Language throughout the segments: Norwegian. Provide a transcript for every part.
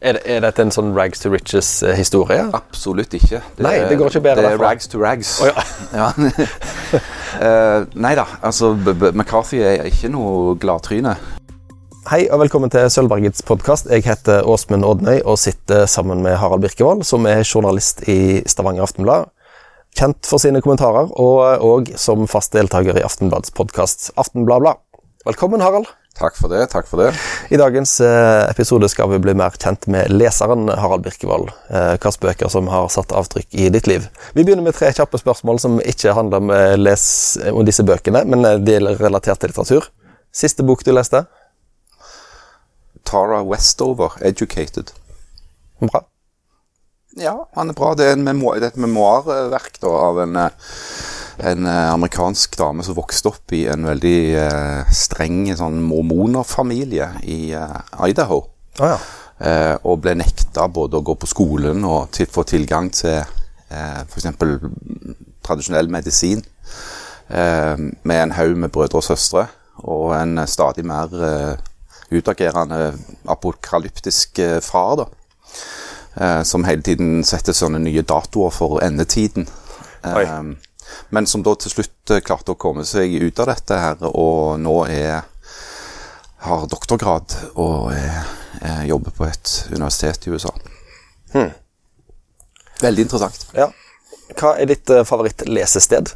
Er, det, er dette en sånn rags to riches-historie? Absolutt ikke. Nei, det går ikke bedre Det er rags to rags. Oh, ja. Ja. Eh, nei da, altså B B McCarthy er ikke noe gladtryne. Hei og velkommen til Sølvbergets podkast. Jeg heter Åsmund Odnøy og sitter sammen med Harald Birkevold, som er journalist i Stavanger Aftenblad. Kjent for sine kommentarer, og òg som fast deltaker i Aftenblads podkast Aftenbladblad. Velkommen, Harald. Takk for det. takk for det. I dagens eh, episode skal vi bli mer kjent med leseren Harald Birkevold. Eh, Hvilke bøker som har satt avtrykk i ditt liv. Vi begynner med tre kjappe spørsmål som ikke handler om, eh, les, om disse bøkene, men de er relatert til litteratur. Siste bok du leste? Tara Westover, 'Educated'. Bra. Ja, han er bra. Det er, det er et memoarverk da, av en, en eh, amerikansk dame som vokste opp i en veldig eh, streng sånn mormonerfamilie i eh, Idaho. Oh, ja. Eh, og ble nekta både å gå på skolen og til, få tilgang til eh, f.eks. tradisjonell medisin. Med en haug med brødre og søstre og en stadig mer utagerende apokalyptisk far. da. Som hele tiden setter sånne nye datoer for endetiden. Oi. Men som da til slutt eh, klarte å komme seg ut av dette her, og nå er har doktorgrad og eh, jobber på et universitet i USA. Veldig interessant. ja. Hva er ditt eh, favorittlesested?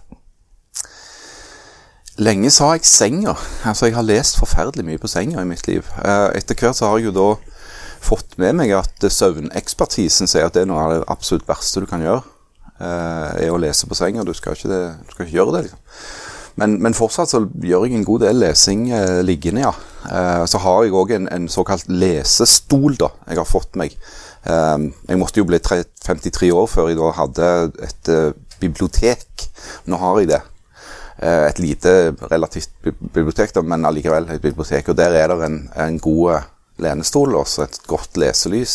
Lenge sa jeg senga. Altså, jeg har lest forferdelig mye på senga i mitt liv. Eh, etter hvert så har jeg jo da fått med meg at søvnekspertisen sier at det er noe av det absolutt verste du kan gjøre. Eh, er å lese på senga. Du skal ikke, det, du skal ikke gjøre det, liksom. Men, men fortsatt så gjør jeg en god del lesing eh, liggende, ja. Eh, så har jeg òg en, en såkalt lesestol, da, jeg har fått meg. Eh, jeg måtte jo bli tre, 53 år før jeg da hadde et eh, bibliotek. Nå har jeg det. Eh, et lite, relativt bibliotek, da, men allikevel et bibliotek. Og der er det en, en god lenestol og et godt leselys,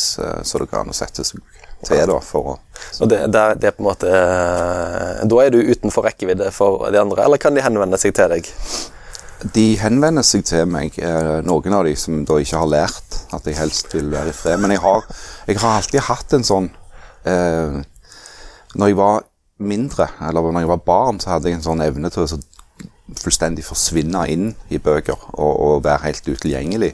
så det går an å sette seg til da, for å Og det, det, er- det er på en måte eh, Da er du utenfor rekkevidde for de andre, eller kan de henvende seg til deg? De henvender seg til meg, eh, noen av de som da ikke har lært at jeg helst vil være i fred. Men jeg har, jeg har alltid hatt en sånn eh, Når jeg var mindre, eller når jeg var barn, så hadde jeg en sånn evne til å så fullstendig forsvinne inn i bøker og, og være helt utilgjengelig.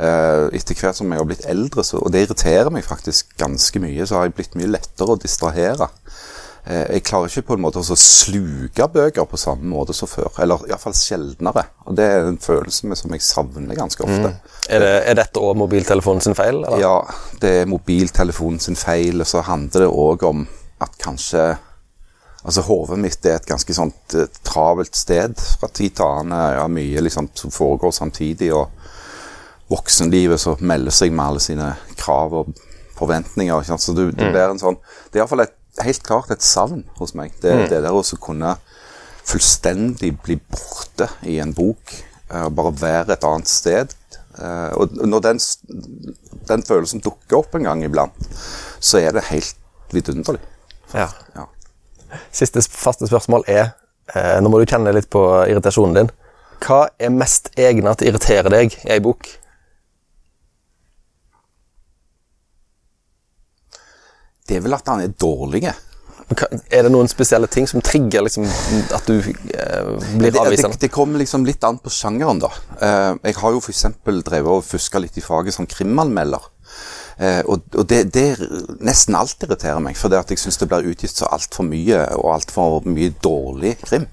Eh, etter hvert som jeg har blitt eldre, så, og det irriterer meg faktisk ganske mye, så har jeg blitt mye lettere å distrahere. Eh, jeg klarer ikke på en måte å sluke bøker på samme måte som før. Eller iallfall sjeldnere. Og det er en følelse som jeg savner ganske ofte. Er, det, er dette òg mobiltelefonen sin feil? Eller? Ja, det er mobiltelefonen sin feil, og så handler det òg om at kanskje Altså, Hodet mitt er et ganske sånt eh, travelt sted fra tid til annen. Ja, mye liksom som foregår samtidig, og voksenlivet som melder seg med alle sine krav og forventninger. Ikke sant? Så du, det blir en sånn Det er iallfall helt klart et savn hos meg. Det, det der å kunne fullstendig bli borte i en bok. eh, bare være et annet sted. Eh, og når den, den følelsen dukker opp en gang iblant, så er det helt vidunderlig. Ja. Ja. Siste faste spørsmål er eh, Nå må du kjenne litt på irritasjonen din. Hva er mest egnet til å irritere deg i ei bok? Det er vel at han er dårlig. Er det noen spesielle ting som trigger liksom, at du eh, blir Det, det, avvisende? det kommer liksom litt an på sjangeren, da. Eh, jeg har jo f.eks. drevet og fuska litt i faget som krimanmelder. Eh, og og det, det nesten alt irriterer meg, for det at jeg syns det blir utgitt så altfor mye, og altfor mye dårlig krim.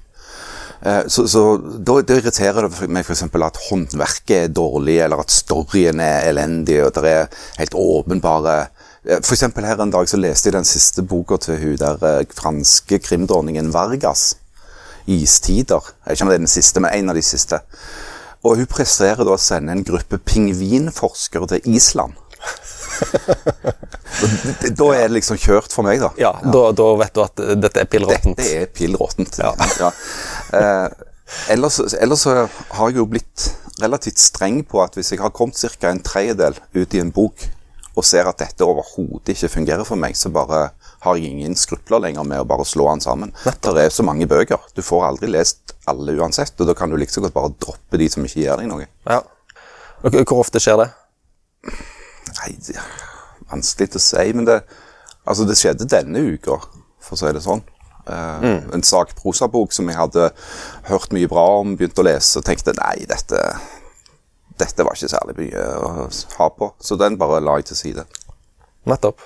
Eh, så så da, da irriterer det meg f.eks. at håndverket er dårlig, eller at storyen er elendig, og det er helt åpenbare eh, For eksempel her en dag så leste jeg den siste boka til hun der eh, franske krimdronningen Vargas. 'Istider'. Jeg vet ikke om det er den siste, men en av de siste. Og hun presterer da å sende en gruppe pingvinforskere til Island. Da er det liksom kjørt for meg, da. Ja, Da, da vet du at eh, dette er pill råttent. Dette er pill råttent. Ja. Ja. Eh, ellers, ellers så har jeg jo blitt relativt streng på at hvis jeg har kommet ca. en tredjedel ut i en bok og ser at dette overhodet ikke fungerer for meg, så bare har jeg ingen skrupler lenger med å bare slå den sammen. Det er så mange bøker. Du får aldri lest alle uansett, og da kan du like så godt bare droppe de som ikke gir deg noe. Ja. Og Hvor ofte skjer det? Nei, det- vanskelig å si. Men det, altså det skjedde denne uka, for å si det sånn. Eh, En sakprosabok som jeg hadde hørt mye bra om, begynte å lese og tenkte nei, dette, dette var ikke særlig mye å ha på. Så den bare la jeg til side. Nettopp.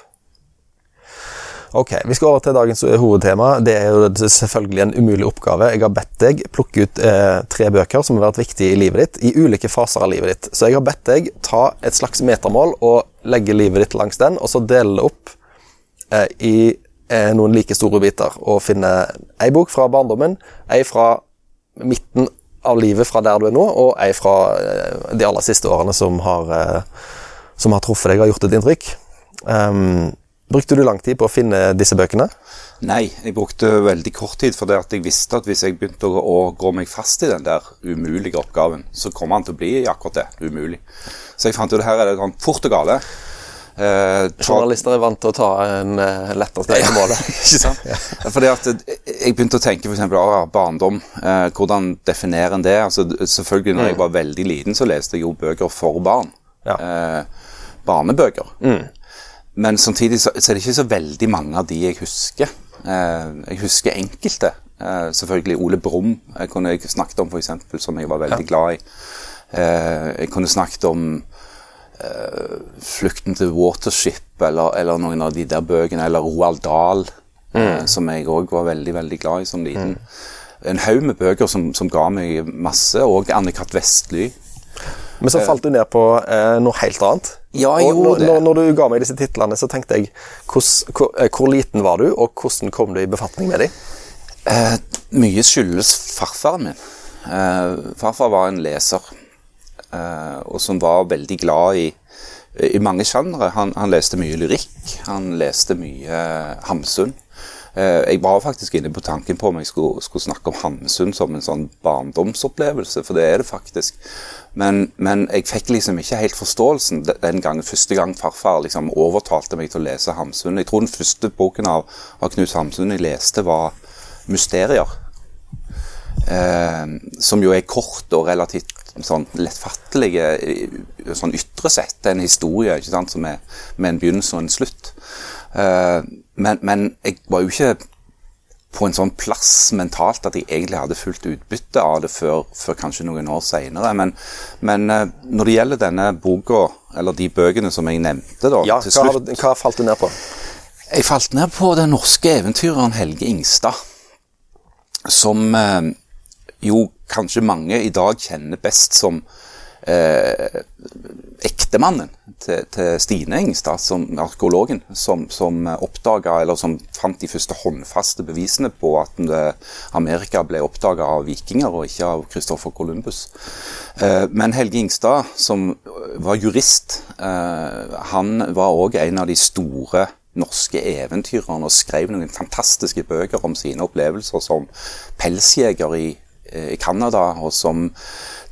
Ok, Vi skal over til dagens hovedtema. Det er jo selvfølgelig en umulig oppgave. Jeg har bedt deg plukke ut eh, tre bøker som har vært viktige i livet ditt, i ulike faser av livet ditt. Så jeg har bedt deg ta et slags metermål og legge livet ditt langs den, og så dele det opp eh, i eh, noen like store biter. Og finne ei bok fra barndommen, ei fra midten av livet fra der du er nå, og ei fra eh, de aller siste årene som har, eh, som har truffet deg og gjort et inntrykk. Um, brukte du lang tid på å finne disse bøkene? Nei, jeg brukte veldig kort tid, for det at jeg visste at hvis jeg begynte å, å gå meg fast i den der umulige oppgaven, så kommer han til å bli akkurat det, umulig. Så jeg fant jo at her er det sånn fort og gale. Eh, Journalister er vant til å ta en eh, lettere steg til målet. Ikke sant? Fordi at jeg begynte å tenke eksempel, ah, barndom. Eh, hvordan definerer en det? Altså, selvfølgelig når jeg var veldig liten, så leste jeg jo bøker for barn. Ja. Eh, barnebøker. Men samtidig så, så er det ikke så veldig mange av de jeg husker. Eh, jeg husker enkelte. Eh, selvfølgelig Ole Brumm jeg kunne jeg snakket om, eksempel, som jeg var veldig glad i. Eh, jeg kunne snakket om eh, 'Flukten til Watership' eller, eller noen av de der bøkene. Eller Roald Dahl, eh, som jeg òg var veldig veldig glad i som liten. En haug med bøker som, som ga meg masse. Og Anne-Cath. Vestly. Men så falt du ned på eh, noe helt annet. Ja, jeg og når, det. når, når du ga meg disse titlene, så tenkte jeg hvor, eh, hvor liten var du, og hvordan kom du i befatning med dem? Eh, mye skyldes farfaren min. Eh, farfar var en leser, eh, og som var veldig glad i, i mange sjangre. Han, han leste mye lyrikk, han leste mye eh, Hamsun. Eh, jeg var faktisk inne på tanken på om jeg skulle, skulle snakke om Hamsun som en sånn barndomsopplevelse, for det er det faktisk. Men, men jeg fikk liksom ikke helt forståelsen den gangen, første gang farfar liksom overtalte meg til å lese Hamsun. Jeg tror den første boken av, av Knut Hamsun jeg leste, var 'Mysterier'. Eh, som jo er kort og relativt sånn lettfattelige sånn ytre sett. Det er en historie ikke sant, som er med en begynnelse og en slutt. Uh, men, men jeg var jo ikke på en sånn plass mentalt at jeg egentlig hadde fullt utbytte av det før, før kanskje noen år seinere. Men, men uh, når det gjelder denne boka, eller de bøkene som jeg nevnte da, Ja, til hva, slutt du- hva falt du ned på? jeg falt ned på den norske eventyreren Helge Ingstad. Som eh, jo kanskje mange i dag kjenner best som eh, ektemannen til, til Stine Ingstad, som arkeologen, som, som oppdaga, eller som fant de første håndfaste bevisene på at eh, Amerika ble oppdaga av vikinger og ikke av Christoffer Columbus. Eh, men Helge Ingstad, som var jurist, eh, han var òg en av de store norske eventyrerne og skrev noen fantastiske bøker om sine opplevelser som pelsjeger i eh, i Canada, og som,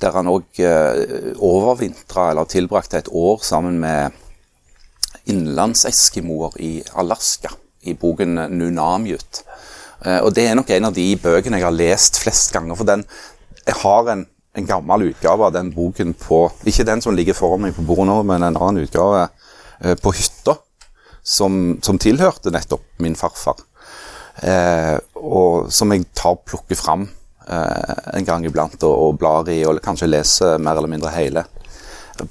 der han òg eh, overvintra eller tilbrakte et år sammen med innlandseskimoer i Alaska, i boken Nunamjut. Eh, og det er nok en av de bøkene jeg har lest flest ganger, for den Jeg har en, en gammel utgave av den boken på Ikke den som ligger foran meg på bordet nå, men en annen utgave eh, på hytta, som, som tilhørte nettopp min farfar. Eh, og som jeg tar plukker fram en gang iblant og, og blar i, og kanskje leser mer eller mindre hele.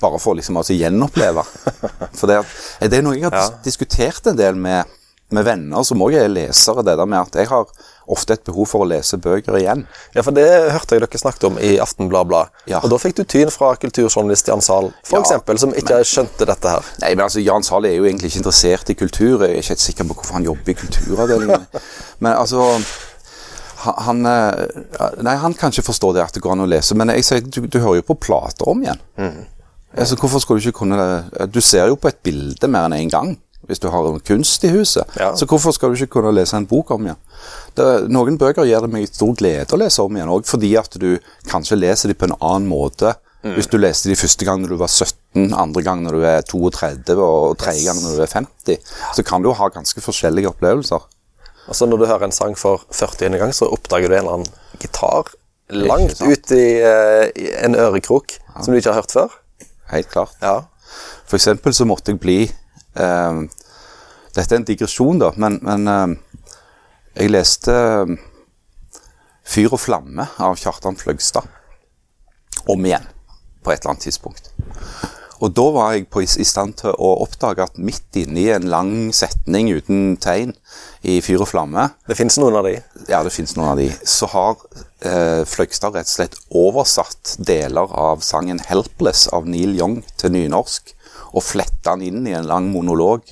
Bare for liksom altså gjenoppleve. For det, er, det er noe jeg har Ja. diskutert en del med, med venner som også er lesere, det der med at jeg har ofte et behov for å lese bøker igjen. Ja, for Det hørte jeg dere snakket om i Aftenbladet. Ja. Og Da fikk du tyn fra kulturjournalist Jan Zahl, for Ja, som ikke skjønte dette her. Nei, men altså, Jan Zahl er jo egentlig ikke interessert i kultur. Jeg er ikke helt sikker på hvorfor han jobber i kulturavdelingen. men altså han, eh, Nei, han kan ikke forstå det at det går an å lese, men jeg sier, du, du hører jo på plater om igjen. Altså, hvorfor skulle Du ikke kunne det? Du ser jo på et bilde mer enn én en gang hvis du har en kunst i huset. Ja. Så hvorfor skal du ikke kunne lese en bok om igjen? Det, noen bøker gir det meg stor glede å lese om igjen, òg fordi at du kanskje leser dem på en annen måte. Hvis du leste de første gang når du var 17, andre gang når du er 32 og tredje gang når du er 50, så kan du jo ha ganske forskjellige opplevelser. Altså Når du hører en sang for 40. gang, så oppdager du en eller annen gitar langt ut i, eh, i en ørekrok som du ikke har hørt før. Helt klart. Ja. For eksempel så måtte jeg bli Eh, dette er en digresjon, da, men, men eh, jeg leste eh, 'Fyr og flamme' av Kjartan Fløgstad om igjen på et eller annet tidspunkt. Og da var jeg på, i stand til å oppdage at midt inni en lang setning uten tegn i Fyr og flamme Det fins noen av de. Ja, det fins noen av de. Så har eh, Fløgstad rett og slett oversatt deler av sangen 'Helpless' av Neil Young til nynorsk. Og fletta den inn i en lang monolog.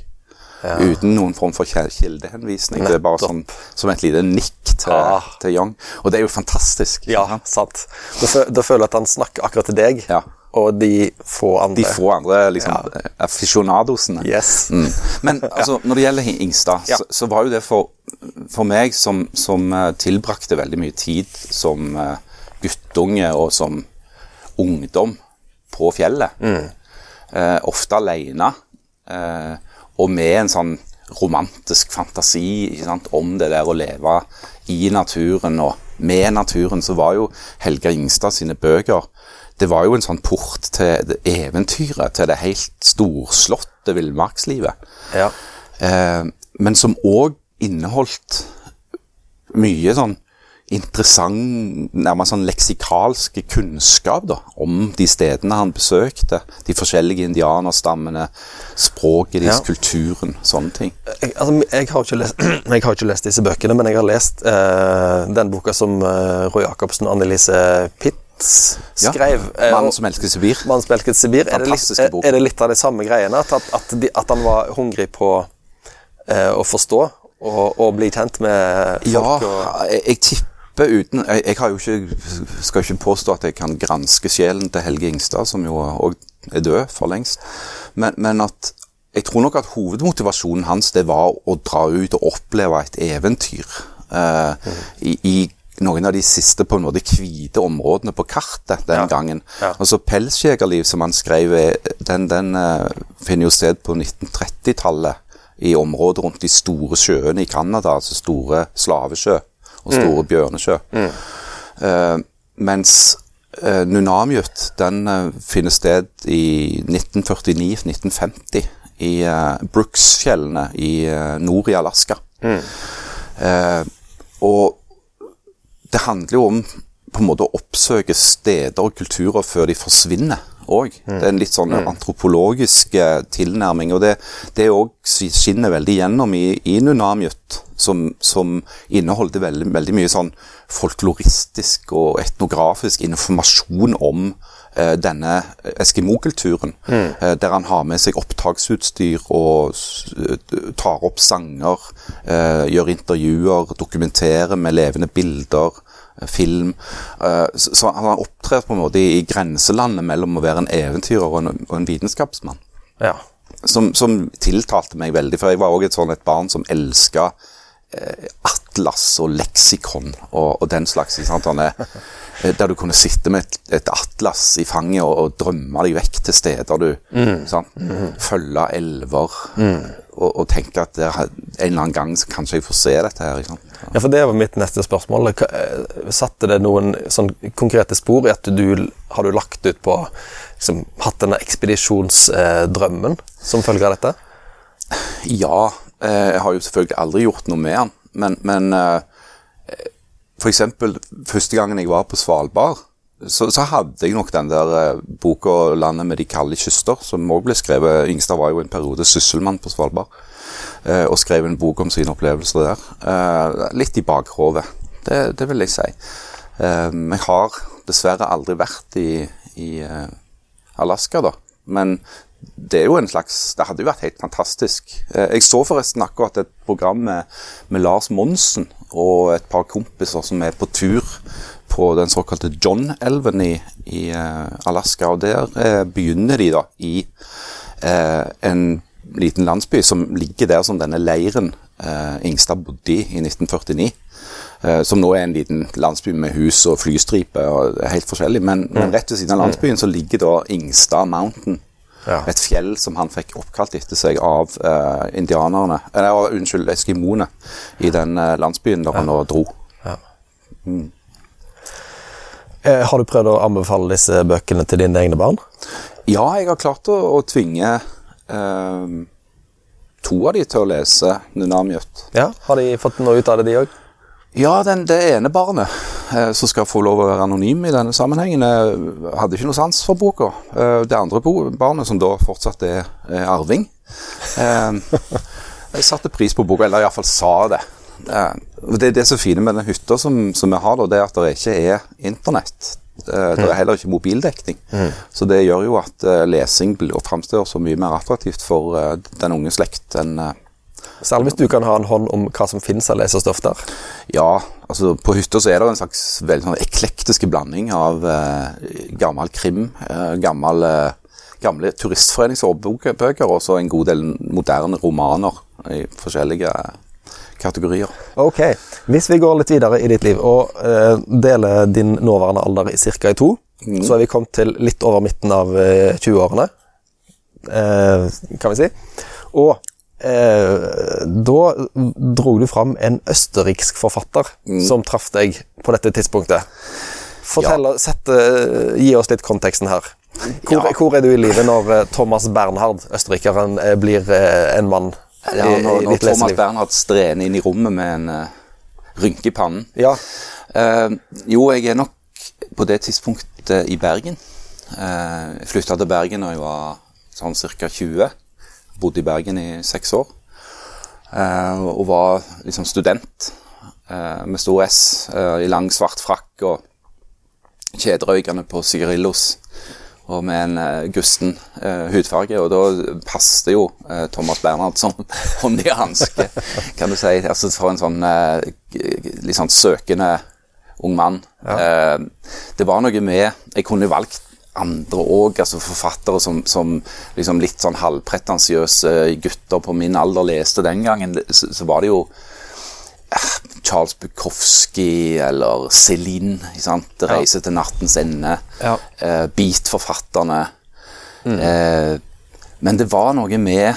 Uten noen form for kildehenvisning. Nettopp. Det er bare sånn, som et lite nikk til, Ah. til Young. Og det er jo fantastisk. Ja, sant. Da føler jeg at han snakker akkurat til deg, Ja. Og de få andre. De få andre liksom, aficionadosene. Yes. Mm. Men altså, når det gjelder Ingstad, Ja. så, så var jo det for, for meg som, som eh, tilbrakte veldig mye tid som eh, guttunge og som ungdom på fjellet. Eh, ofte alene. Eh, og med en sånn romantisk fantasi sant, om det der å leve i naturen og med naturen, så var jo Helga Ingstad sine bøker det var jo en sånn port til eventyret, til det helt storslåtte villmarkslivet. Ja. Eh, men som òg inneholdt mye sånn interessant, nærmest sånn leksikalsk kunnskap da, om de stedene han besøkte. De forskjellige indianerstammene, språket deres, Ja. kulturen, sånne ting. Jeg, altså, jeg, har lest, jeg har ikke lest disse bøkene, men jeg har lest eh, den boka som eh, Roy Jacobsen og Annelise Pitz Ja, skrev. Ja, Mannen som elsket Sibir. Mannen som elsket Sibir. Er det, litt, er det litt av de samme greiene? At, at, de, at han var hungrig på eh, å forstå og, og bli kjent med folk? Ja, og, jeg, jeg tipper uten jeg, jeg ikke, skal ikke påstå at jeg kan granske sjelen til Helge Ingstad, som jo òg er død for lengst, men, men at jeg tror nok at hovedmotivasjonen hans det var å dra ut og oppleve et eventyr eh, i, i noen av de siste på en måte hvite områdene på kartet den Ja. gangen. Ja. Altså Pelsjegerliv, som han skrev, er- den, den uh, finner jo sted på 1930-tallet i området rundt de store sjøene i Canada, altså store Slavesjø og store Bjørnesjø. Eh, mens uh, Nunamjut den uh, finner sted i 1949-1950 i uh, Brooksfjellene i eh, nord i Alaska. Eh, og det handler jo om på en måte å oppsøke steder og kulturer før de forsvinner òg. Det er en litt sånn antropologisk eh, tilnærming. Og det, det òg skinner veldig gjennom i, i Nunamjut, som, som inneholder veldig, veldig mye sånn folkloristisk og etnografisk informasjon om denne eskimokulturen. mm. der han har med seg opptaksutstyr og eh, tar opp sanger, eh, gjør intervjuer, dokumenterer med levende bilder, eh, film. Eh, så, han har opptrådt på en måte i, grenselandet mellom å være en eventyrer og en, og en vitenskapsmann. ja. Som, som tiltalte meg veldig, for jeg var òg et sånn et barn som elska eh, atlas og leksikon og, og den slags. Sant? Han eh, der du kunne sitte med et, et atlas i fanget og, og drømme deg vekk til steder du mm. sant? Følge elver og, og tenke at det, er- en eller annen gang så kanskje jeg får se dette her. Sant? Ja, for Det var mitt neste spørsmål. Eh, Satte det noen sånn konkrete spor i at du har du lagt ut på liksom, Hatt denne ekspedisjonsdrømmen som følge av dette? Ja, eh, jeg har jo selvfølgelig aldri gjort noe med den, men, men eh, eksempel første gangen jeg var på Svalbard, så, så hadde jeg nok den der eh, boka 'Landet med de kalde kyster', som også ble skrevet Ingstad var jo en periode sysselmann på Svalbard, eh, og skrev en bok om sine opplevelser der. Eh, litt i bakhovet, det, det vil jeg si. Eh, jeg har dessverre aldri vært i, i eh, Alaska, da. Men det er jo en slags Det hadde jo vært helt fantastisk. Eh, Jeg så forresten akkurat et program med, med Lars Monsen og et par kompiser som er på tur på den såkalte John-elven i, i eh, Alaska. Og der eh, begynner de da i eh, en liten landsby som ligger der som denne leiren eh, Ingstad bodde i i 1949. Eh, som nå er en liten landsby med hus og flystripe og helt forskjellig. Men, men rett ved siden av landsbyen så ligger da Ingstad Mountain. Ja. Et fjell som han fikk oppkalt etter seg av uh, indianerne Eller unnskyld, eskimoene i den uh, landsbyen der han nå dro. Eh, Har du prøvd å anbefale disse bøkene til dine egne barn? Ja, jeg har klart å, å tvinge eh, to av de til å lese Nunamiut. Ja, Har de fått noe ut av det, de òg? Ja, den, det ene barnet eh, som skal få lov å være anonym i denne sammenhengen, eh, hadde ikke noe sans for boka. Eh, det andre barnet, som da fortsatt er arving, eh, satte pris på boka, eller iallfall sa det. Eh, det er det som er fine med den hytta som, som vi har, da, det er at det ikke er internett. Eh, Det er heller ikke mobildekning. Så det gjør jo at lesing framstår så mye mer attraktivt for den unge slekt enn eh, Særlig hvis du kan ha en hånd om hva som finnes av lesestoff der. Ja, altså på hytta så er det en slags veldig sånn eklektiske blanding av eh, gammel krim, eh, gammel, eh, gamle turistforeningsårbøker og så en god del moderne romaner i forskjellige kategorier. Ok, Hvis vi går litt videre i ditt liv og eh, deler din nåværende alder i ca. i to, så er vi kommet til litt over midten av eh, 20-årene, eh, kan vi si. Og eh, da dro du fram en østerriksk forfatter som traff deg på dette tidspunktet. Fortell, sett, sette, Gi oss litt konteksten her. Hvor, Ja. hvor er du i livet når eh, Thomas Bernhard, østerrikeren, eh, blir eh, en mann Ja, når, i når ditt Thomas leseliv? Bernhard strener inn i rommet med en uh, rynke i pannen. Ja, Uh, jo, jeg er nok på det tidspunktet i Bergen. Uh, jeg flytta til Bergen da jeg var sånn ca. 20. Bodde i Bergen i seks år. Eh, og var liksom student eh, med stor S, eh, i lang, svart frakk og kjederøykende på sigarillos. Og med en gusten hudfarge, og da passet jo Thomas Bernhard som hånd i hanske, kan du si. Altså for en sånn litt sånn søkende ung mann. Eh, det var noe med Jeg kunne valgt andre òg, altså forfattere som, som liksom litt sånn halvpretensiøse gutter på min alder leste den gangen. Så, så var det jo eh, Charles Bukowski eller Céline. ikke sant? 'Reise til nattens ende'. Ja. Eh, Beat-forfatterne. Eh, men det var noe med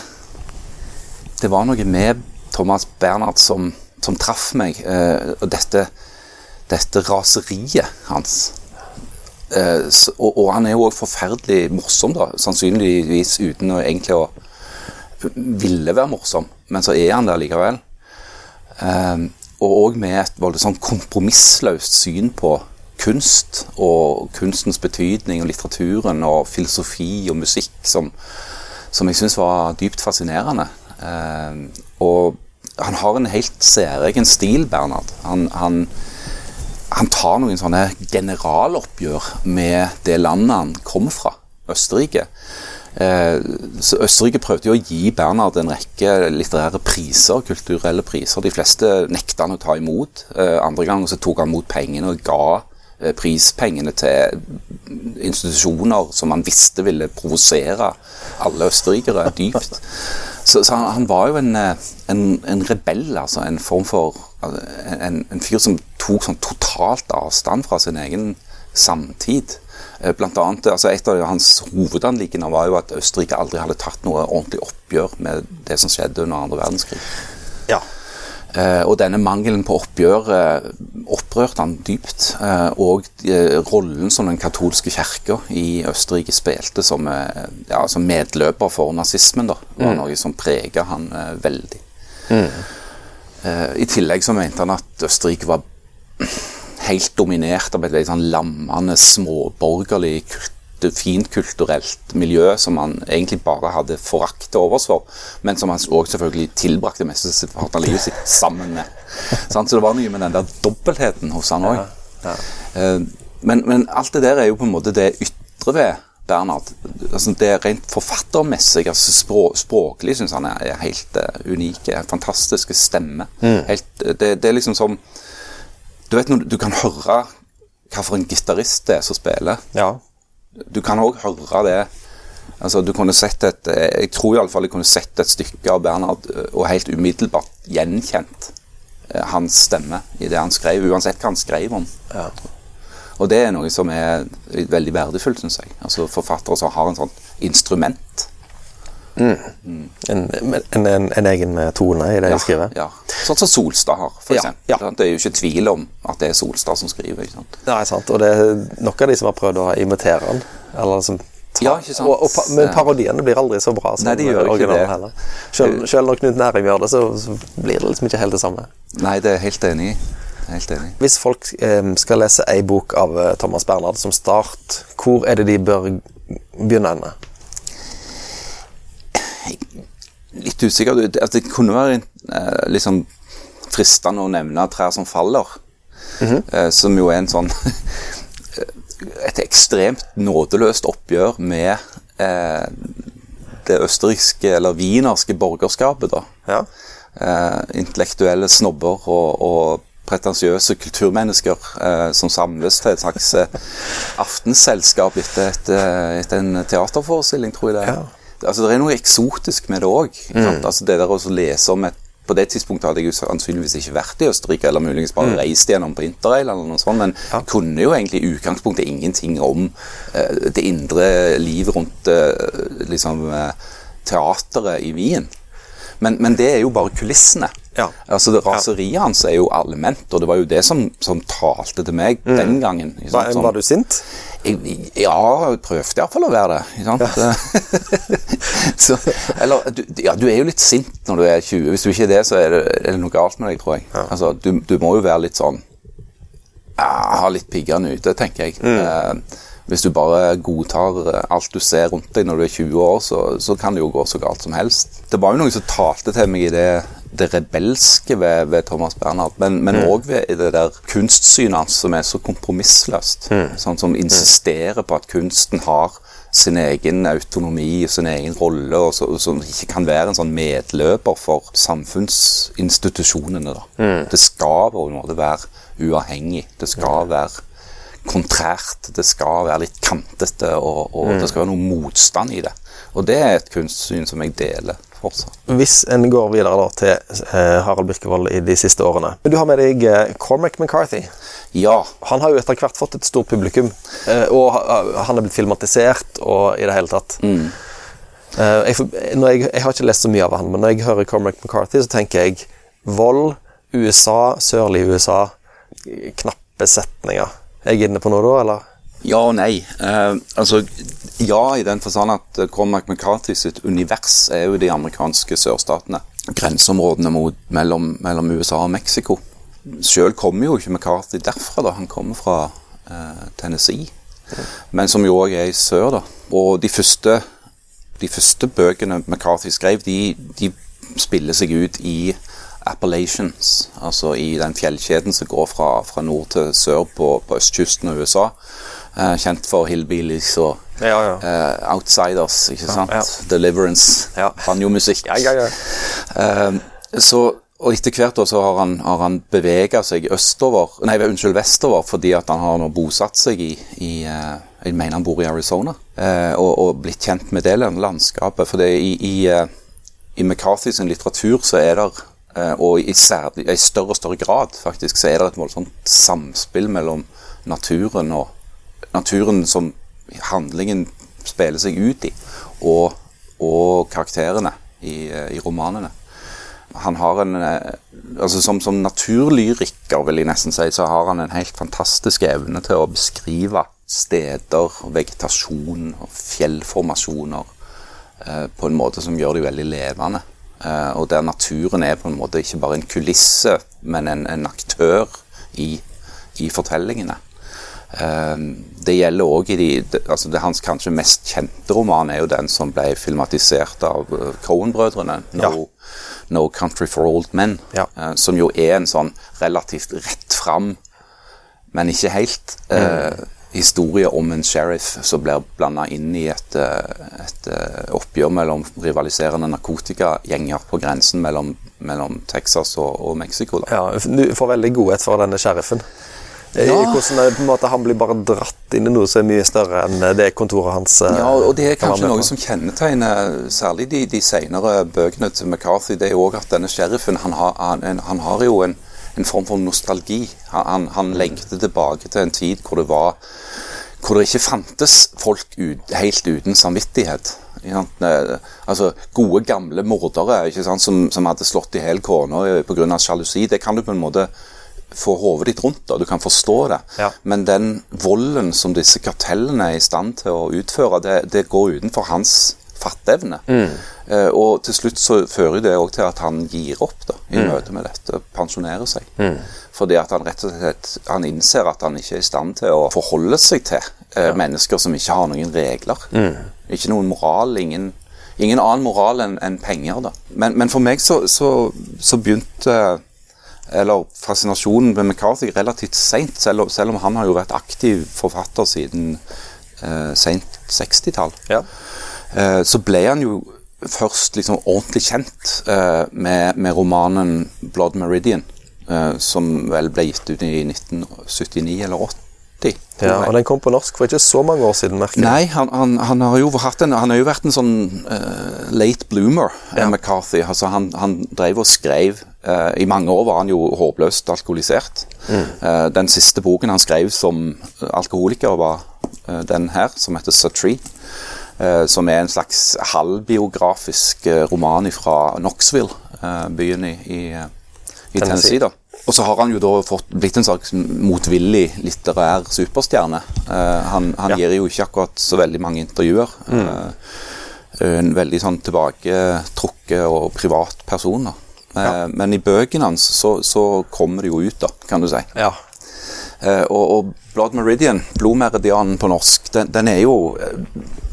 Det var noe med Thomas Bernhard som, som traff meg. Eh, og dette, dette raseriet hans. Eh, og, og han er jo også forferdelig morsom, da. Sannsynligvis uten å egentlig å ville være morsom, men så er han der likevel. Eh, og òg med et veldig sånn kompromissløst syn på kunst og kunstens betydning og litteraturen og filosofi og musikk som, som jeg syns var dypt fascinerende. Eh, og han har en helt særegen stil, Bernhard. Han, han, han tar noen sånne generaloppgjør med det landet han kommer fra, Østerrike. Eh, så Østerrike prøvde jo å gi Bernhard en rekke litterære priser, kulturelle priser. De fleste nekta han å ta imot. Eh, andre ganger så tok han imot pengene og ga eh, prispengene til institusjoner som han visste ville provosere alle østerrikere dypt. Så, så han, han var jo en, eh, en, en rebell, altså. En form for altså, en, en fyr som tok sånn totalt avstand fra sin egen samtid. Eh, Blant annet, altså Et av hans hovedanliggender var jo at Østerrike aldri hadde tatt noe ordentlig oppgjør med det som skjedde under andre verdenskrig. ja. Eh, og denne mangelen på oppgjør eh, opprørte han dypt. Eh, og rollen som den katolske kirka i Østerrike spilte som, ja, som medløper for nazismen, da, var noe som prega han veldig. Eh, I tillegg så mente han at Østerrike var helt dominert av et veldig sånn lammende, småborgerlig, kult, finkulturelt miljø som han egentlig bare hadde forakt til overs for, men som han òg selvfølgelig tilbrakte mesteparten av livet sitt sammen med. Så det var noe med den der dobbeltheten hos han òg. Eh, men, men alt det der er jo på en måte det ytre ved Bernhard. Altså det rent forfattermessig, altså språ, språklig syns han er, helt uh, unike. Fantastiske stemme. Helt, eh, det, det er liksom som Du vet når du, du kan høre hva for en gitarist det er som spiller. ja. Du kan òg høre det Altså, du kunne sett et eh, Jeg tror iallfall jeg kunne sett et stykke av Bernhard eh, og helt umiddelbart gjenkjent eh, hans stemme i det han skrev, uansett hva han skrev om. Og det er noe som er veldig verdifullt, syns jeg. Altså Forfattere som har en sånn instrument. En, en, en, en egen eh, tone i det jeg skriver. Ja. Sånn som Solstad har, f.eks. Ja, ja. Det er jo ikke tvil om at det er Solstad som skriver. ikke sant? Nei, sant. Og det er nok av de som har prøvd å imitere han, eller som Ja, ikke sant? Og, og, men parodiene blir aldri så bra som Nei, de gjør ikke originalen det. heller. Selv, selv når Knut Nærum gjør det, så, så blir det liksom ikke helt det samme. Nei, det er jeg helt enig i. Helt enig. Hvis folk eh, skal lese ei bok av eh, Thomas Bernhard som start, hvor er det de bør begynne henne? Litt usikker. at altså, det kunne være eh, liksom fristende å nevne 'Trær som faller', eh, som jo er en sånn Et ekstremt nådeløst oppgjør med eh, det østerrikske, eller wienerske, borgerskapet, da. Ja. eh, intellektuelle snobber og, og pretensiøse kulturmennesker eh, som samles til et slags eh, aftenselskap etter, et, eh, en teaterforestilling, tror jeg det er. Altså, det er noe eksotisk med det òg. Altså, det der å lese om et på det tidspunktet hadde jeg jo sannsynligvis ikke vært i Østerrike, eller muligens bare reist gjennom på interrail, eller noe sånt, men kunne jo egentlig i utgangspunktet ingenting om eh, det indre livet rundt eh, liksom, eh, teateret i Wien. Men, men det er jo bare kulissene. Ja. Altså det Raseriet hans er jo allment, og det var jo det som, som talte til meg den gangen. Mm. Var. Var du sint? jeg, ja, jeg prøvde iallfall å være det. Ja. så, eller, du, ja, du er jo litt sint når du er 20. Hvis du ikke er det, så er det, er det noe galt med deg, tror jeg. Altså, du, du må jo være litt sånn ja, Ha litt piggene ute, tenker jeg. Eh, hvis du bare godtar eh, alt du ser rundt deg når du er 20 år, så, så kan det jo gå så galt som helst. Det var jo noe som talte til meg i det, det rebelske ved, ved Thomas Bernhard, men òg ved det der kunstsynet hans som er så kompromissløst. Sånn som insisterer på at kunsten har sin egen autonomi og sin egen rolle, og så- som ikke kan være en sånn medløper for samfunnsinstitusjonene. Da. Det skal på en måte være uavhengig. Det skal være kontrært. Det skal være litt kantete, og, og det skal være noe motstand i det. Og det er et kunstsyn som jeg deler fortsatt. Hvis en går videre da til eh, Harald Birkevold i de siste årene Men Du har med deg eh, Cormac McCarthy. Ja, Han har jo etter hvert fått et stort publikum, eh, og han er blitt filmatisert og i det hele tatt. Mm. jeg, jeg, jeg har ikke lest så mye av han, men når jeg hører Cormac McCarthy, så tenker jeg vold, USA, sørlig USA, knappe setninger. Er jeg inne på noe da, eller? Ja og nei. Eh, altså, ja i den forstand at eh, Cormac McCarthy sitt univers er jo de amerikanske sørstatene. Grenseområdene mot, mellom, mellom USA og Mexico. Sjøl kommer jo ikke McCarthy derfra, da. Han kommer fra eh, Tennessee. Men som jo òg er i sør, da. Og de første, de første bøkene McCarthy skrev, de, de spiller seg ut i Appalachians, altså i den fjellkjeden som går fra, fra nord til sør på, på østkysten av USA. Eh, kjent for hillbillies og Ja, ja. Uh, outsiders, ikke sant? ja. Deliverance, Ja. banjomusikk. Ja, ja, ja. Eh, så, og etter hvert da, så har han, har han bevega seg østover, nei, unnskyld, vestover, fordi at han har nå bosatt seg i, i Jeg mener han bor i Arizona, og, og blitt kjent med det landskapet. For det, i, i, eh, i McCarthy sin litteratur så er det og i, særlig, i større og større grad faktisk, så er det et voldsomt samspill mellom naturen og naturen som handlingen spiller seg ut i, og, og karakterene i, eh, i romanene. Han har en eh, altså Som, som naturlyriker, vil jeg nesten si, så har han en helt fantastisk evne til å beskrive steder, vegetasjon og fjellformasjoner eh, på en måte som gjør de veldig levende. Eh, og der naturen er på en måte ikke bare en kulisse, men en, en aktør i, i fortellingene. Eh, det gjelder òg i de altså det Hans kanskje mest kjente roman er jo den som ble filmatisert av eh, Cohen-brødrene. No, no Country for Old Men. Ja. eh, som jo er en sånn relativt rett fram, men ikke helt eh, historie om en sheriff som blir blanda inn i et, eh, et eh, oppgjør mellom rivaliserende narkotikagjenger på grensen mellom, mellom Texas og, og Mexico. Da. Ja, du får veldig godhet for denne sheriffen. Ja. Hvordan det, på en måte, Han blir bare dratt inn i noe som er mye større enn det kontoret hans eh, Ja, og det er kanskje noe som kjennetegner særlig de, de senere bøkene til McCarthy. Det er jo også at denne sheriffen han har, han, han har jo en, en form for nostalgi. Han, han, han lengter tilbake til en tid hvor det var hvor det ikke fantes folk ut, helt uten samvittighet. Eh, Altså, Gode, gamle mordere sant? Som, som hadde slått i hjel kona pga. sjalusi. Det kan du på en måte få hodet ditt rundt det, du kan forstå det. Ja. Men den volden som disse kartellene er i stand til å utføre, det, det går utenfor hans fatteevne. Eh, og til slutt så fører det òg til at han gir opp da, i møte med dette, pensjonerer seg. Fordi at han rett og slett han innser at han ikke er i stand til å forholde seg til eh, mennesker som ikke har noen regler. Ikke noen moral, ingen, ingen annen moral enn en penger. da. Men, men for meg så, så, så begynte eller fascinasjonen med McCarthy relativt seint, selv, selv om han har jo vært aktiv forfatter siden eh, seint 60-tall. Ja. Eh, så ble han jo først liksom ordentlig kjent eh, med, med romanen 'Blood Meridian', eh, som vel ble gitt ut i 1979 eller 80. ja. Og den kom på norsk for ikke så mange år siden, merker. Nei, han, han, han, har jo en, han har jo vært en sånn uh, late bloomer, eh, Ja. McCarthy. Altså, han, han drev og skrev eh, I mange år var han jo håpløst alkoholisert. Eh, den siste boken han skrev som alkoholiker, var uh, den her, som heter Sutree. som er en slags halvbiografisk roman fra Knoxville, byen i, i, i Tennessee. Da. Og så har han jo da fått, blitt en slags motvillig litterær superstjerne. Uh, han han Ja. gir jo ikke akkurat så veldig mange intervjuer. Eh, en veldig sånn tilbaketrukket og privat person. da. Eh, Men i bøkene hans så, så kommer det jo ut, da, kan du si. Ja. Eh, og, og Blood Meridian, blodmeridianen på norsk, den, den er jo eh,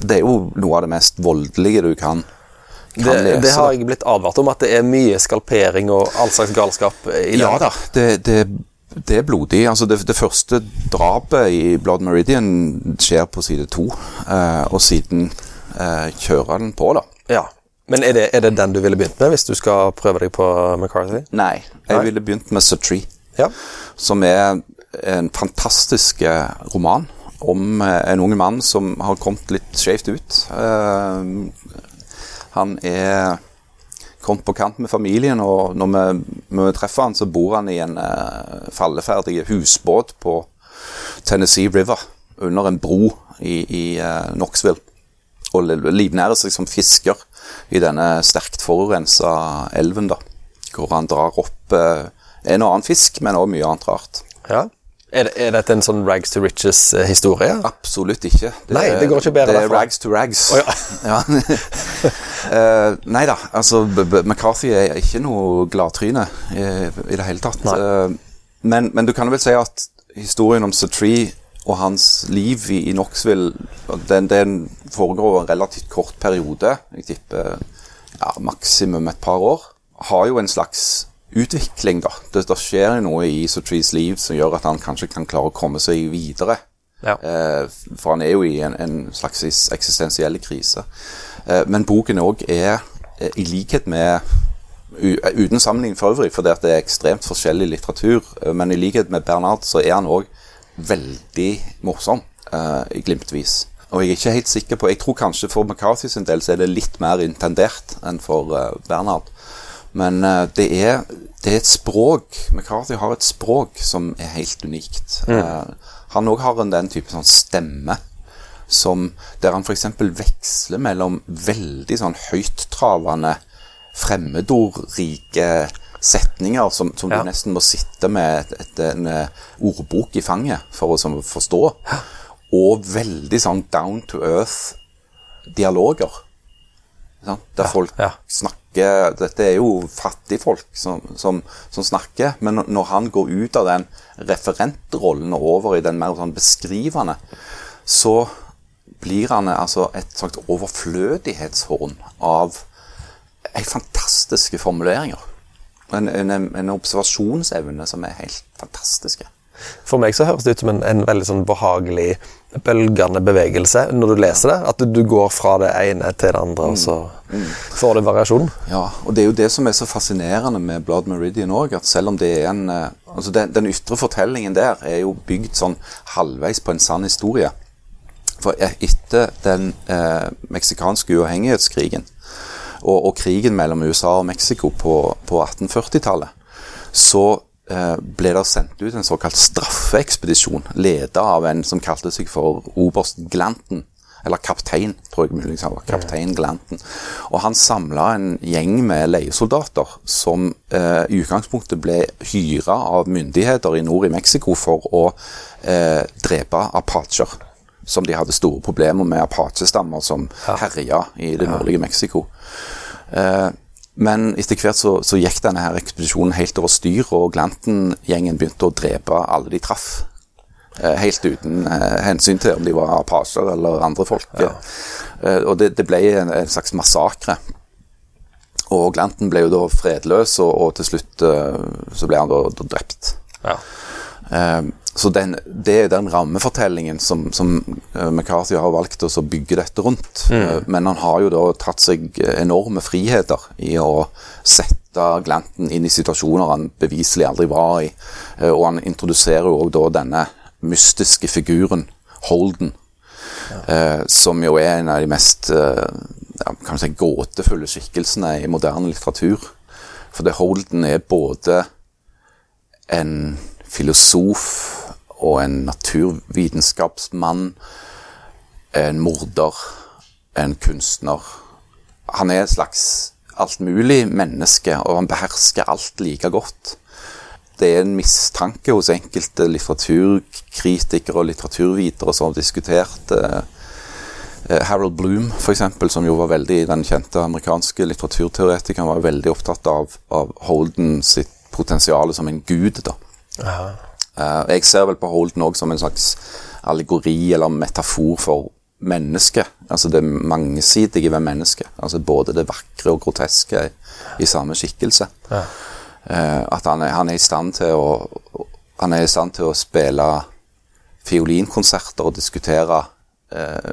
Det er jo noe av det mest voldelige du kan, kan Det, lese. det har jeg blitt advart om, at det er mye skalpering og all slags galskap i. Ja da, det, det, det er blodig. Altså det, det første drapet i Blood Meridian skjer på side to, eh, og siden eh, kjører den på, da. Ja. Men er det, er det den du ville begynt med hvis du skal prøve deg på McCarthy? Nei, jeg Nei. ville begynt med Sutree, Ja. som er en fantastisk eh, roman om eh, en ung mann som har kommet litt skjevt ut. Uh, han er kommet på kant med familien, og når vi, når vi treffer han, så bor han i en uh, falleferdig husbåt på Tennessee River, under en bro i, i uh, Knoxville, og li- livnærer seg som fisker i denne sterkt forurensa elven, da, hvor han drar opp eh, en og annen fisk, men også mye annet rart. ja. Er, det, er dette en sånn rags to riches-historie? Absolutt ikke. Nei, det går ikke bedre Det er derfra. rags to rags. Oh, ja. uh, nei da, altså McCarthy er ikke noe gladtryne i, i det hele tatt. Eh, men, men du kan vel si at historien om Satree og hans liv i, i Knoxville den, den foregår over en relativt kort periode. Jeg tipper ja, maksimum et par år. Har jo en slags utvikling, da. Det, det skjer noe i Sotrees liv som gjør at han kanskje kan klare å komme seg videre. Ja. Eh, for han er jo i en, en slags is- eksistensiell krise. Eh, men boken òg er, eh, i likhet med Uten sammenligning for øvrig, for det, er ekstremt forskjellig litteratur, eh, men i likhet med Bernhard så er han òg veldig morsom, eh, i glimtvis. Og jeg er ikke helt sikker på Jeg tror kanskje for McCarthy sin del så er det litt mer intendert enn for eh, Bernhard. Men eh, det, er, det er et språk McCarthy har et språk som er helt unikt. Eh, han òg har en den type sånn stemme som, der han f.eks. veksler mellom veldig sånn høyttravende, fremmedordrike setninger som, som Ja. du nesten må sitte med et, et, en eh, ordbok i fanget for å som, forstå, og veldig sånn down to earth-dialoger. Sant? Der folk ja. snakker Dette er jo fattigfolk som, som, som snakker, men når- han går ut av den referentrollen og over i den mer sånn beskrivende, så blir han altså et slags overflødighetshorn av fantastiske formuleringer. En, en, en observasjonsevne som er helt fantastiske. For meg så høres det ut som en, en veldig sånn behagelig, bølgende bevegelse når du leser det. At du, du går fra det ene til det andre, og så får du variasjon. Ja, og det er jo det som er så fascinerende med Blood Meridian òg, at selv om det er en eh, Altså, den, den ytre fortellingen der er jo bygd sånn halvveis på en sann historie. For e- etter den eh, meksikanske uavhengighetskrigen og, og krigen mellom USA og Mexico på, på 1840-tallet, så eh, ble det sendt ut en såkalt straffeekspedisjon, ledet av en som kalte seg for oberst Glanton. Eller kaptein, tror jeg muligens han var. Kaptein Glanton. Og han samla en gjeng med leiesoldater som eh, i utgangspunktet ble hyra av myndigheter i nord i Mexico for å eh, drepe apacher. Som de hadde store problemer med apachestammer som herja i det nordlige Mexico. Eh, men etter hvert så, så gikk denne her ekspedisjonen helt over styr, og Glanton-gjengen begynte å drepe alle de traff. Eh, helt uten eh, hensyn til om de var apasjer eller andre folk. Eh, og det, det ble en, en slags massakre. Og Glanton ble jo da fredløs, og, og til slutt så ble han da, da drept. Ja. Eh, så den, det er den rammefortellingen som, som eh, McCarthy har valgt å bygge dette rundt. Mm. Men han har jo da tatt seg enorme friheter i å sette Glanton inn i situasjoner han beviselig aldri var i. Eh, Og han introduserer jo da denne mystiske figuren Holden. ja. som jo er en av de mest eh, ja, kan vi si, gåtefulle skikkelsene i moderne litteratur. For det Holden er både en filosof og en naturvitenskapsmann, en morder, en kunstner. Han er et slags altmulig menneske, og han behersker alt like godt. Det er en mistanke hos enkelte litteraturkritikere og litteraturvitere som har diskutert eh, Harold Bloom, eksempel, som jo var veldig den kjente amerikanske litteraturteoretikeren, var veldig opptatt av, av Holden sitt potensial som en gud. da. Eh, jeg ser vel på Holden òg som en slags allegori eller metafor for mennesket. Altså det mangesidige ved mennesket. Altså både det vakre og groteske i, samme skikkelse. Eh, at han er, han er i stand til å Han er i stand til å spille fiolinkonserter og diskutere eh,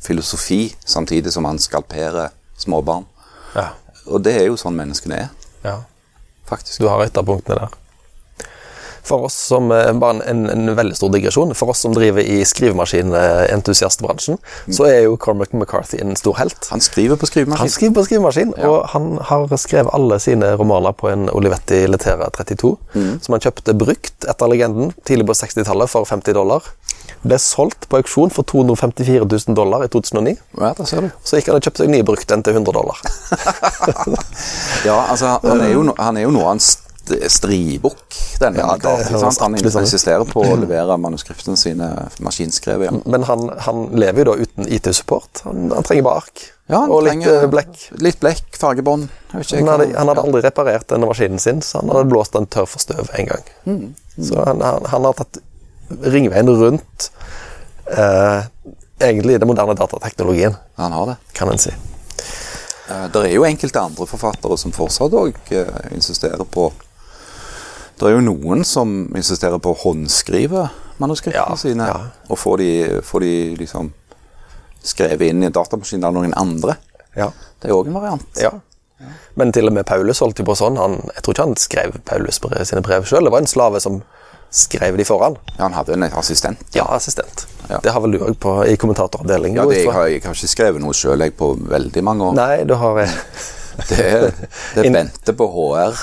filosofi samtidig som han skalperer småbarn. Ja. Og det er jo sånn menneskene er, ja. faktisk. Du har ytterpunktene der. For oss som eh, bare en, en, veldig stor digresjon, for oss som driver i skrivemaskinentusiastbransjen, så er jo Cormac McCarthy en stor helt. Han skriver på skrivemaskin. Han skriver på skrivemaskin, og han har skrevet alle sine romaner på en Olivetti Letera 32, som han kjøpte brukt etter legenden tidlig på 60-tallet for 50 dollar. Ble solgt på auksjon for 254 000 dollar i 2009. Ja, det ser du. Så gikk han og kjøpte seg ny brukt en til 100 dollar. Ja, altså, han er jo, han er jo noe av en stribukk, denne Ja, sant? Han insisterer på å levere manuskriptene sine maskinskrevet. Ja. Men han, han lever jo da uten IT-support. Han, han trenger bare ark. Ja, han og litt trenger eh, blekk. Litt blekk, fargebånd. Han hadde, han hadde aldri reparert denne maskinen sin, så han hadde blåst den tørr for støv en gang. Mm, Så han, har tatt ringveien rundt eh, egentlig den moderne datateknologien, Han har det. kan en si. Eh, Det er jo enkelte andre forfattere som fortsatt òg insisterer på Det er jo noen som insisterer på å håndskrive manuskriptene Ja, sine. ja. Og få de, få de liksom skrevet inn i en datamaskin av noen andre. Ja. Det er òg en variant. ja. Men til og med Paulus holdt jo på sånn. Han, jeg tror ikke han skrev Paulus sine brev sjøl. Det var en slave som skrev de foran. Ja, han hadde en assistent. Ja, assistent. Ja. Det har vel du òg i kommentatoravdelingen? Ja, det, jeg, har, jeg har ikke skrevet noe sjøl på veldig mange år. Nei, du har eh, Det, er- det venter på HR.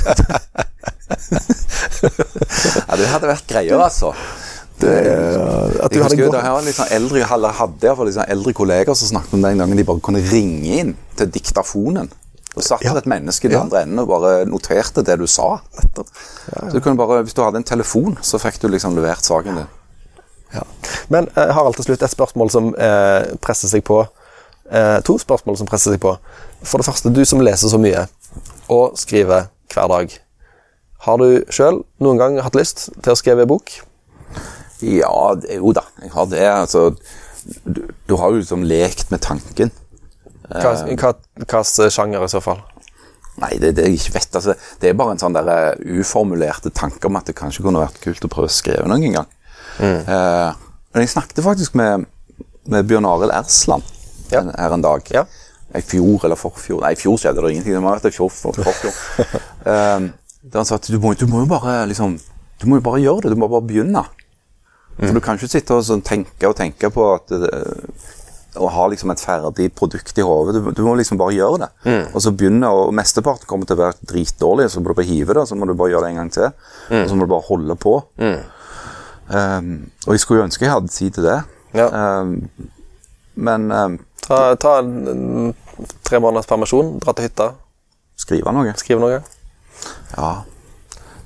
Ja, det hadde vært greier, altså. At du Jeg hadde husker jo, gått det var sånn eldre, eller hadde jeg liksom sånn eldre kolleger som snakket om den gangen de bare kunne ringe inn til diktafonen. Og satt Ja. et menneske i den Ja. andre enden og bare noterte det du sa. Så du kunne bare, Hvis du hadde en telefon, så fikk du liksom levert saken din. Ja. Men eh, Harald, til slutt et spørsmål som eh, presser seg på. Eh, to spørsmål som presser seg på. For det første, du som leser så mye og skriver hver dag. Har du sjøl noen gang hatt lyst til å skrive bok? Ja, jo da, jeg har det. Altså, du, du har jo liksom lekt med tanken. Hva hvilken sjanger i så fall? Nei, det, det jeg ikke vet. Altså, det er bare en sånn der eh, uformulerte tanke om at det kanskje kunne vært kult å prøve å skrive noen gang. gang. Uh, men jeg snakket faktisk med, med Bjørn Arild Ersland Ja. en- her en dag. Ja. I fjor eller forfjor. Nei, i fjor skjedde det ingenting. Det må ha vært i fjor, for, forfjor. Eh, der han sa at du må, du må jo bare liksom Du må jo bare gjøre det. Du må bare begynne. For du kan ikke sitte og sånn tenke og tenke på at og å ha liksom et ferdig produkt i hodet. Du, du må liksom bare gjøre det. Og så begynne, og mesteparten kommer til å være dritdårlig, så må du bare hive det, så må du bare gjøre det en gang til. Og så må du bare holde på. Um, og jeg skulle jo ønske jeg hadde tid til det. Ja. um, men um, Ta, ta en tre måneders permisjon, dra til hytta, skrive noe skrive noe. Ja.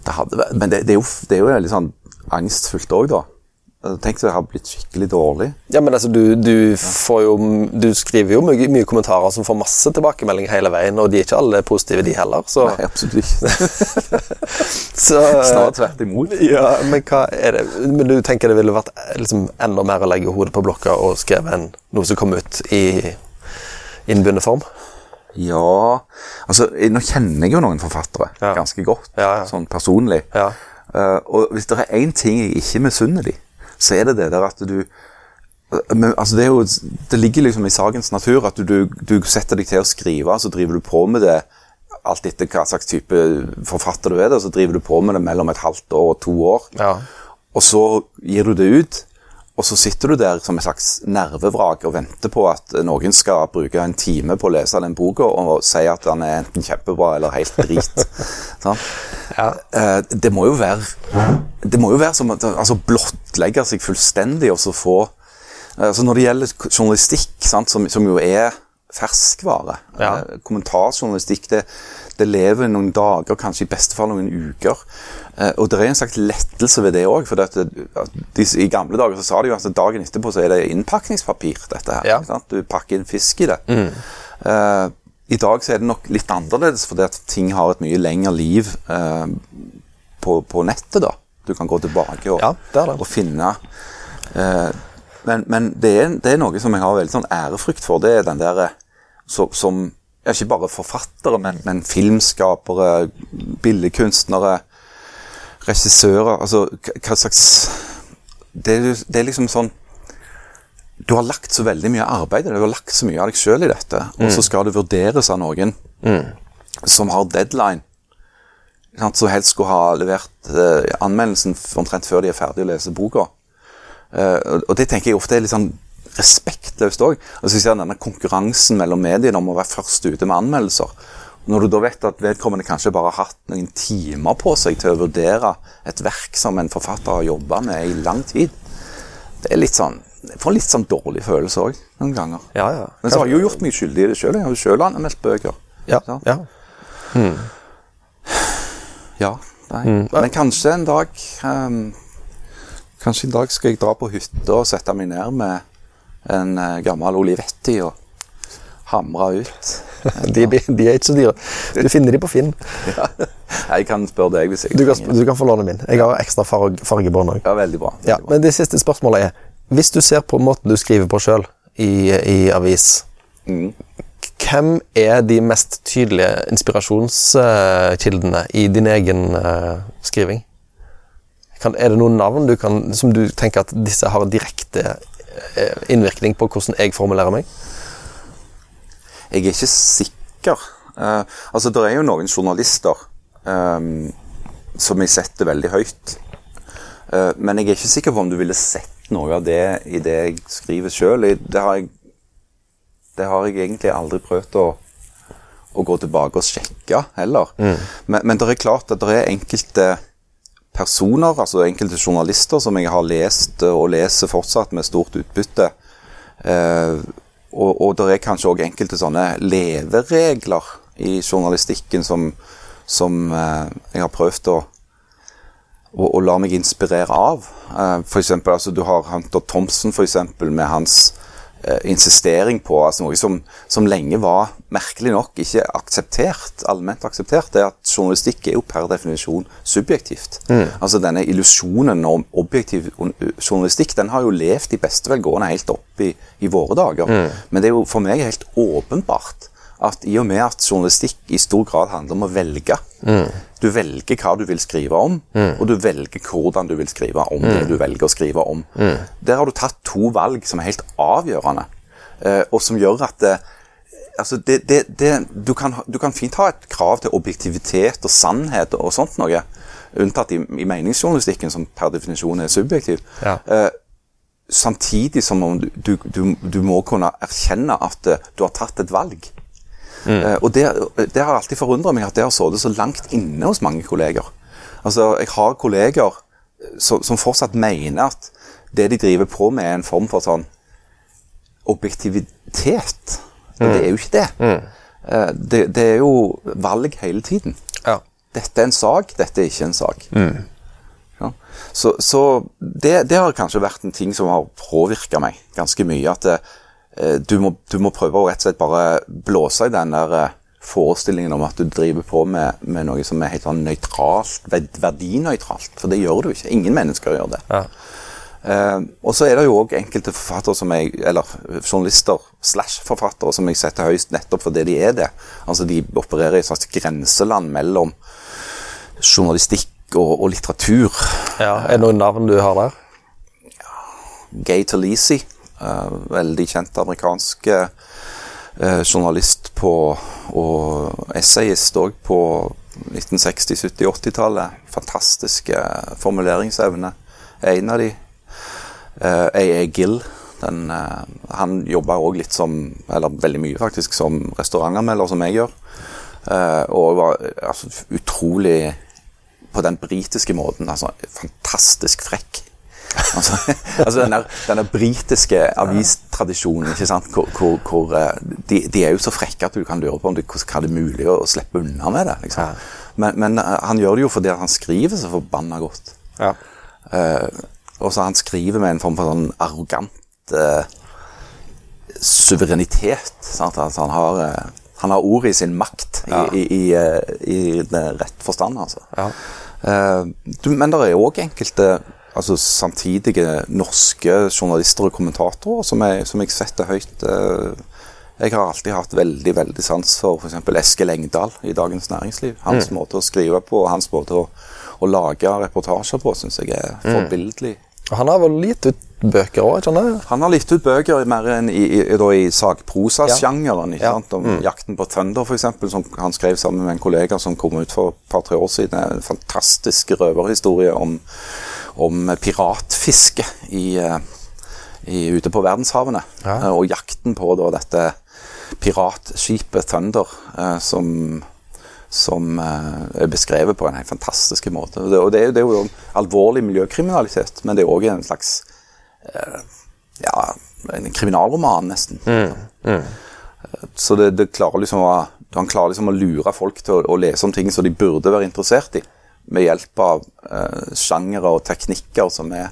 Det hadde Men det, det, er jo, det er jo litt sånn angstfullt òg, da. Tenk at jeg har blitt skikkelig dårlig. Ja, men altså, du, du får jo Du skriver jo mye, mye kommentarer som får masse tilbakemelding hele veien, og de er ikke alle positive, de heller, så, Nei, absolutt ikke. så Snarere tvert imot. Ja, men Men du tenker det ville vært eh, liksom, enda mer å legge hodet på blokka og skrive en, noe som kom ut i innbundet form? Ja Altså, nå kjenner jeg jo noen forfattere Ja. ganske godt, Ja, ja. sånn personlig. Ja. Eh, og hvis det er én ting jeg ikke misunner de, så er det det der at du men, altså det, er jo, det ligger liksom i sakens natur at du, du setter deg til å skrive, så driver du på med det alt etter hva slags type forfatter du er, da, så driver du på med det mellom et halvt år og to år. Ja. Og så gir du det ut, og så sitter du der som et slags nervevrak og venter på at noen skal bruke en time på å lese den boka og si at den er enten kjempebra eller helt drit. Ja. Eh, det må jo være Det må jo være som at altså, blottlegge seg fullstendig og så få altså Når det gjelder journalistikk, sant, som, som jo er ferskvare Ja. eh, Kommentarjournalistikk det, det lever noen dager, kanskje i beste fall noen uker. Eh, og det er en slags lettelse ved det òg. I gamle dager så sa de jo at dagen etterpå så er det innpakningspapir. dette her, Ja. Du pakker inn fisk i det. Eh, I dag så er det nok litt annerledes, fordi at ting har et mye lengre liv uh, på, på nettet. da. Du kan gå tilbake og, Ja, det det. og finne uh, Men, men det, er, det er noe som jeg har veldig sånn ærefrykt for. Det er den der så, som ja, Ikke bare forfattere, men, men filmskapere, billedkunstnere, regissører Altså hva, slags det det er liksom sånn du har lagt så veldig mye arbeid i det, du har lagt så mye av deg sjøl i dette, og så skal det vurderes av noen som har deadline. Som helst skulle ha levert eh, anmeldelsen omtrent før de er ferdig å lese boka. Eh, og det tenker jeg ofte er litt sånn respektløst òg. Altså, denne konkurransen mellom mediene om å være først ute med anmeldelser. Når du da vet at vedkommende kanskje bare har hatt noen timer på seg til å vurdere et verk som en forfatter har jobba med i lang tid, det er litt sånn Jeg får en litt sånn dårlig følelse òg noen ganger. Ja, ja. Men så har jeg jo gjort meg skyldig i det sjøl. Jeg har jo sjøl anmeldt bøker. Ja, Sant? ja. Ja, nei. Men kanskje en dag um, Kanskje en dag skal jeg dra på hytta og sette meg ned med en eh, gammel Olivetti og hamre ut. De, de er ikke så dyre. Du finner de på Finn. Jeg kan spørre deg hvis jeg Du kan, trenger. du kan få låne min. Jeg har ekstra farg, fargebånd òg. Ja, veldig bra. Ja, Veldig bra. men det siste spørsmålet er Hvis du ser på måten du skriver på sjøl i, i avis, Mm. hvem er de mest tydelige inspirasjonskildene i din egen eh, skriving? Kan, er det noen navn du kan, som du tenker at disse har direkte innvirkning på hvordan jeg formulerer meg? Jeg er ikke sikker. Uh, altså, Det er jo noen journalister um, som jeg setter veldig høyt. Uh, men jeg er ikke sikker på om du ville sett noe av det i det jeg skriver sjøl. Det, det har jeg egentlig aldri prøvd å, å gå tilbake og sjekke heller. Men, men det er klart at det er enkelte personer, altså enkelte journalister, som jeg har lest og leser fortsatt med stort utbytte. Eh, og, og det er kanskje òg enkelte sånne leveregler i journalistikken som, som eh, jeg har prøvd å, å, å la meg inspirere av. Eh, for eksempel, altså, du har Hunter Thompson for eksempel, med hans insistering på altså noe som, som lenge var merkelig nok ikke akseptert, allment akseptert, det er at journalistikk er jo per definisjon subjektivt. Altså Denne illusjonen om objektiv journalistikk den har jo levd i beste velgående helt opp i, i våre dager. Men det er jo for meg helt åpenbart at i og med at journalistikk i stor grad handler om å velge Du velger hva du vil skrive om, og du velger hvordan du vil skrive om det du velger å skrive om. Der har du tatt to valg som er helt avgjørende, eh, og som gjør at det, altså det, det, det, du, kan, du kan fint ha et krav til objektivitet og sannhet og sånt noe, unntatt i, i meningsjournalistikken, som per definisjon er subjektiv. Ja. Eh, samtidig som du, du, du, du må kunne erkjenne at eh, du har tatt et valg. Eh, og det, det har alltid forundret meg at det har sittet så langt inne hos mange kolleger. Altså, Jeg har kolleger som, som fortsatt mener at det de driver på med, er en form for sånn objektivitet. Og det er jo ikke det. Eh, det. Det er jo valg hele tiden. Ja. Dette er en sak, dette er ikke en sak. Ja. Så, så det, det har kanskje vært en ting som har påvirka meg ganske mye. At det, eh, du, må, du må prøve å rett og slett bare blåse i den der eh, forestillingen om at du driver på med, med noe som er helt sånn nøytralt, verd- verdinøytralt. For det gjør du ikke. Ingen mennesker gjør det. Ja. Uh, og så er det jo òg enkelte forfattere som jeg, eller journalister slash forfattere som jeg setter høyst nettopp fordi de er det. Altså De opererer i et slags grenseland mellom journalistikk og, og litteratur. ja. Er det noen navn du har der? Gay Talese, eh, veldig kjent amerikansk eh, journalist på, og essayist òg på 1960-, 70-, 80-tallet. Fantastiske formuleringsevne. Er en av de. A.A. Gill. Den, eh, han jobber òg litt som, eller veldig mye faktisk, som restaurantanmelder, som jeg gjør. Eh, og var altså, utrolig på den britiske måten. altså Fantastisk frekk. Altså, altså denne, denne, britiske avistradisjonen, ikke sant? hvor, hvor, hvor eh, de, de er jo så frekke at du kan lure på om det, hva det er mulig å, slippe unna med det. liksom. Men, men eh, han gjør det jo fordi han skriver så forbanna godt. Ja. Uh, og så han skriver med en form for sånn arrogant uh, suverenitet. Sant? Altså han, har, uh, han har ordet i sin makt i, Ja. i, i, i, i den rett forstand, altså. Ja. Uh, du, men det er òg enkelte altså samtidige norske journalister og kommentatorer som jeg, som jeg setter høyt. eh, jeg har alltid hatt veldig veldig sans for f.eks. Eskil Engdahl i Dagens Næringsliv. Hans måte å skrive på og hans måte å, å lage reportasjer på syns jeg er forbilledlig. Og han har vel gitt ut bøker òg, sant? Han har gitt ut bøker mer enn i, i, i, i sagprosasjangeren. Ja. Ja. Om Om Jakten på Tønder', f.eks., som han skrev sammen med en kollega som kom ut for et par-tre år siden. En fantastisk røverhistorie om, om piratfiske i, eh, i, ute på verdenshavene. Ja. Eh, Og jakten på da, dette piratskipet Thunder, eh, som som er beskrevet på en helt fantastisk måte. Og det, og det, det er jo alvorlig miljøkriminalitet, men det er òg en slags ja, en kriminalroman, nesten. Eh, Så det, det klarer liksom å, han klarer liksom å lure folk til å, å lese om ting som de burde være interessert i, med hjelp av eh, sjangere og teknikker som er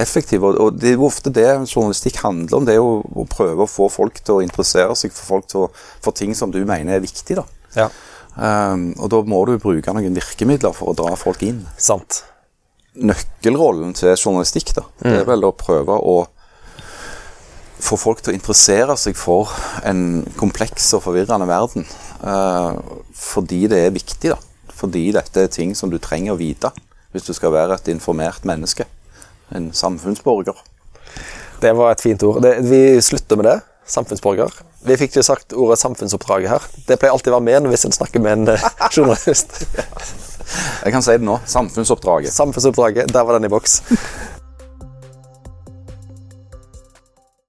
effektive. Og, og det er jo ofte det journalistikk handler om, det er jo å prøve å få folk til å interessere seg for, folk til å, for ting som du mener er viktig. da. Ja. Um, og da må du bruke noen virkemidler for å dra folk inn. Sant. Nøkkelrollen til journalistikk da, det er vel å prøve å få folk til å interessere seg for en kompleks og forvirrende verden. Uh, fordi det er viktig, da. Fordi dette er ting som du trenger å vite hvis du skal være et informert menneske. En samfunnsborger. Det var et fint ord. Det, vi slutter med det. Samfunnsborger. Vi fikk ikke sagt ordet samfunnsoppdraget her. Det pleier alltid å være med hvis en snakker med en eh, journalist. Jeg kan si det nå. Samfunnsoppdraget. Samfunnsoppdraget, der var den i boks.